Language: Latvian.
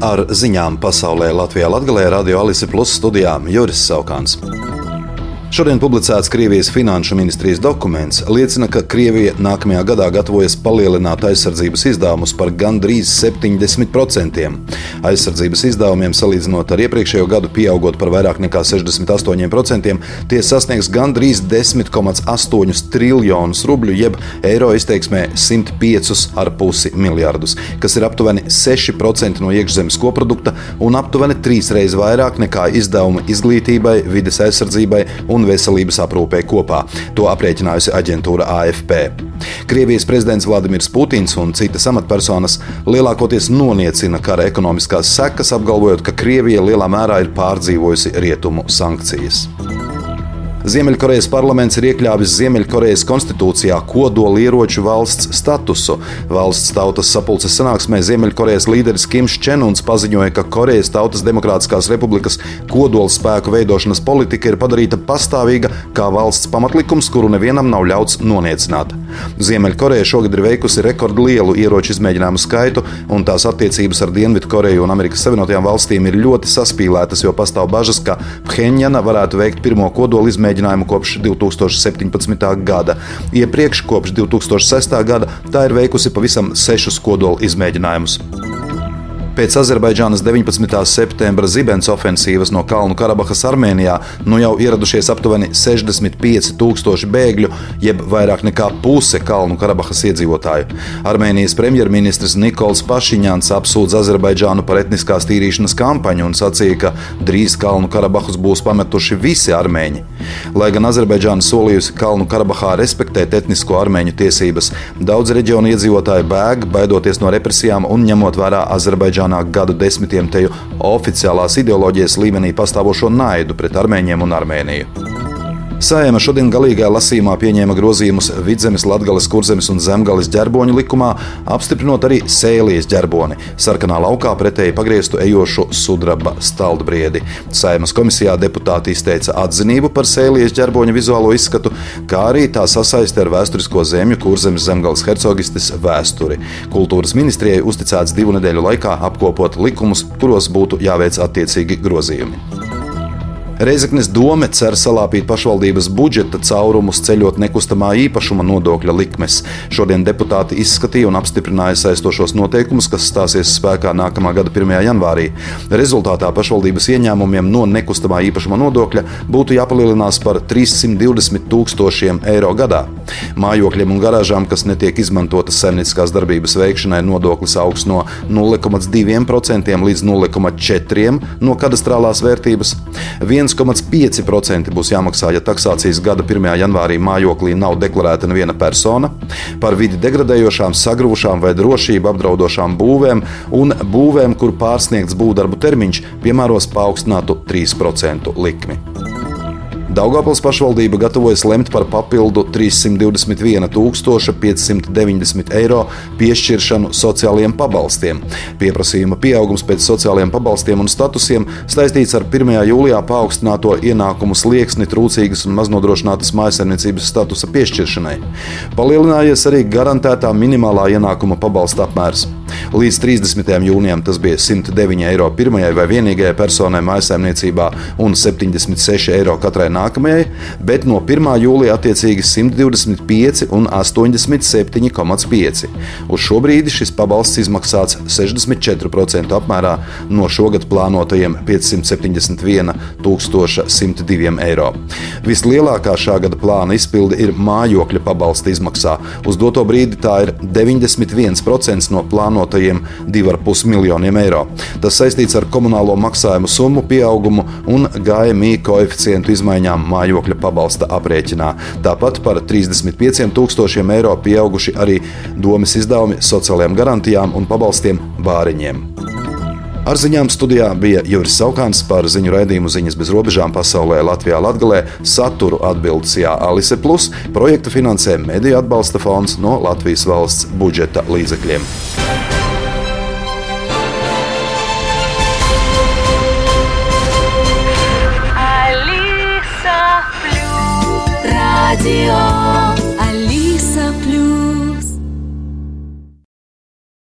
ar ziņām pasaulē Latvijā Latgalē Radio Alise Plus studijām Juris Saukāns. Šodien publicēts Krievijas finanšu ministrijas dokuments liecina, ka Krievija nākamajā gadā gatavojas palielināt aizsardzības izdevumus par gandrīz 70%. Aizsardzības izdevumiem salīdzinot ar iepriekšējo gadu pieaugot par vairāk nekā 68%, tie sasniegs gandrīz 10,8 triljonus rubļu, jeb eiro izteiksmē 105,5 miljardus, kas ir aptuveni 6% no iekšzemes koprodukta un aptuveni trīsreiz vairāk nekā izdevumi izglītībai, vides aizsardzībai un un veselības aprūpē kopā. To aprēķinājusi aģentūra AFP. Krievijas prezidents Vladimirs Putins un citas amatpersonas lielākoties noniecina kara ekonomiskās sekas, apgalvojot, ka Krievija lielā mērā ir pārdzīvojusi rietumu sankcijas. Ziemeļkorejas parlaments ir iekļāvis Ziemeļkorejas konstitūcijā kodolieroču valsts statusu. Valsts tautas sapulces sanāksmē Ziemeļkorejas līderis Kims Čenuns paziņoja, ka Korejas Tautas Demokrātiskās Republikas kodolspēku veidošanas politika ir padarīta pastāvīga kā valsts pamatlikums, kuru nevienam nav ļauts noniecināt. Ziemeļkoreja šogad ir veikusi rekordlielu ieroču izmēģinājumu skaitu, un tās attiecības ar Dienvidkoreju un Amerikas Savienotajām valstīm ir ļoti saspīlētas, jo pastāv bažas, ka Phenjana varētu veikt pirmo kodolu izmēģinājumu kopš 2017. gada. Iepriekš, kopš 2006. gada, tā ir veikusi pavisam sešus kodolu izmēģinājumus. Pēc Azerbaidžānas 19. septembra zibens ofensīvas no Kalnu Karabahas Armēnijā nu jau ieradušies aptuveni 65,000 bēgļu, jeb vairāk nekā puse Kalnu Karabahas iedzīvotāju. Armēnijas premjerministrs Nikols Pašiņāns apsūdz Azerbaidžānu par etniskās tīrīšanas kampaņu un sacīja, ka drīz Kalnu Karabahus būs pametuši visi armēņi. Lai gan Azerbaidžāna solījusi Kalnu Karabahā respektēt etnisko armēņu tiesības, daudz reģionu iedzīvotāji bēg, baidoties no represijām un ņemot vērā Azerbaidžānu jaunāk gadu desmitiem teju oficiālās ideoloģijas līmenī pastāvošo naidu pret armēņiem un Armēniju. Sējama šodien galīgajā lasījumā pieņēma grozījumus Vidzemes, Latgales, Kurzemes un Zemgales ģerboņu likumā, apstiprinot arī sēlijas ģerboni, sarkanā laukā pretēji pagrieztu ejošu sudraba staldbriedi. Sēmas komisijā deputāti izteica atzinību par sēlijas ģerboņa vizuālo izskatu, kā arī tā sasaisti ar vēsturisko zemju Kurzemes Zemgales hercogistes vēsturi. Kultūras ministrijai uzticēts divu nedēļu laikā apkopot likumus, kuros būtu jāveic attiecīgi grozījumi. Reizeknes doma cer salāpīt pašvaldības budžeta caurumus, ceļot nekustamā īpašuma nodokļa likmes. Šodien deputāti izskatīja un apstiprināja saistošos noteikumus, kas stāsies spēkā nākamā gada 1. janvārī. Rezultātā pašvaldības ieņēmumiem no nekustamā īpašuma nodokļa būtu jāpalielinās par 320 tūkstošiem eiro gadā. Mājokļiem un garāžām, kas netiek izmantotas saimnieciskās darbības veikšanai, nodoklis augs no 0,2% līdz 0,4% no kadastrālās vērtības. 1,5% būs jāmaksā, ja taksācijas gada 1. janvārī mājoklī nav deklarēta neviena persona, par vidi degradējošām, sagrūšām vai drošību apdraudošām būvēm un būvēm, kur pārsniegts būvdarbu termiņš, piemēros paaugstinātu 3% likmi. Daugopils pašvaldība gatavojas lemt par papildu 321,590 eiro piešķiršanu sociālajiem pabalstiem. Pieprasījuma pieaugums pēc sociālajiem pabalstiem un statusiem saistīts ar 1. jūlijā paaugstināto ienākumu slieksni trūcīgas un maznodrošinātas mājasemniecības statusa piešķiršanai. Palielinājies arī garantētā minimālā ienākuma pabalsta apmērs. Līdz 30. jūnijam tas bija 109 eiro pirmajai vai vienīgajai personai mājsaimniecībā un 76 eiro katrai nākamajai, bet no 1. jūlija attiecīgi 125 un 87,5. Uz šo brīdi šis pabalsts izmaksāts 64% apmērā no šogad plānotajiem 571,102 eiro. Vislielākā šā gada plāna izpilde ir mājokļa pabalsta izmaksā. Uz doto brīdi tā ir 91% no plānotajiem 2,5 miljoniem eiro. Tas saistīts ar komunālo maksājumu summu pieaugumu un GMI koeficientu izmaiņām mājokļa pabalsta aprēķinā. Tāpat par 35 tūkstošiem eiro pieauguši arī domas izdevumi sociālajām garantijām un pabalstiem bāriņiem. Ar ziņām studijā bija Juris Saukāns par ziņu raidījumu ziņas bez robežām pasaulē Latvijā Latgalē, saturu atbildes Jā Alise Plus, projektu finansē Mediju atbalsta fonds no Latvijas valsts budžeta līdzekļiem. Radio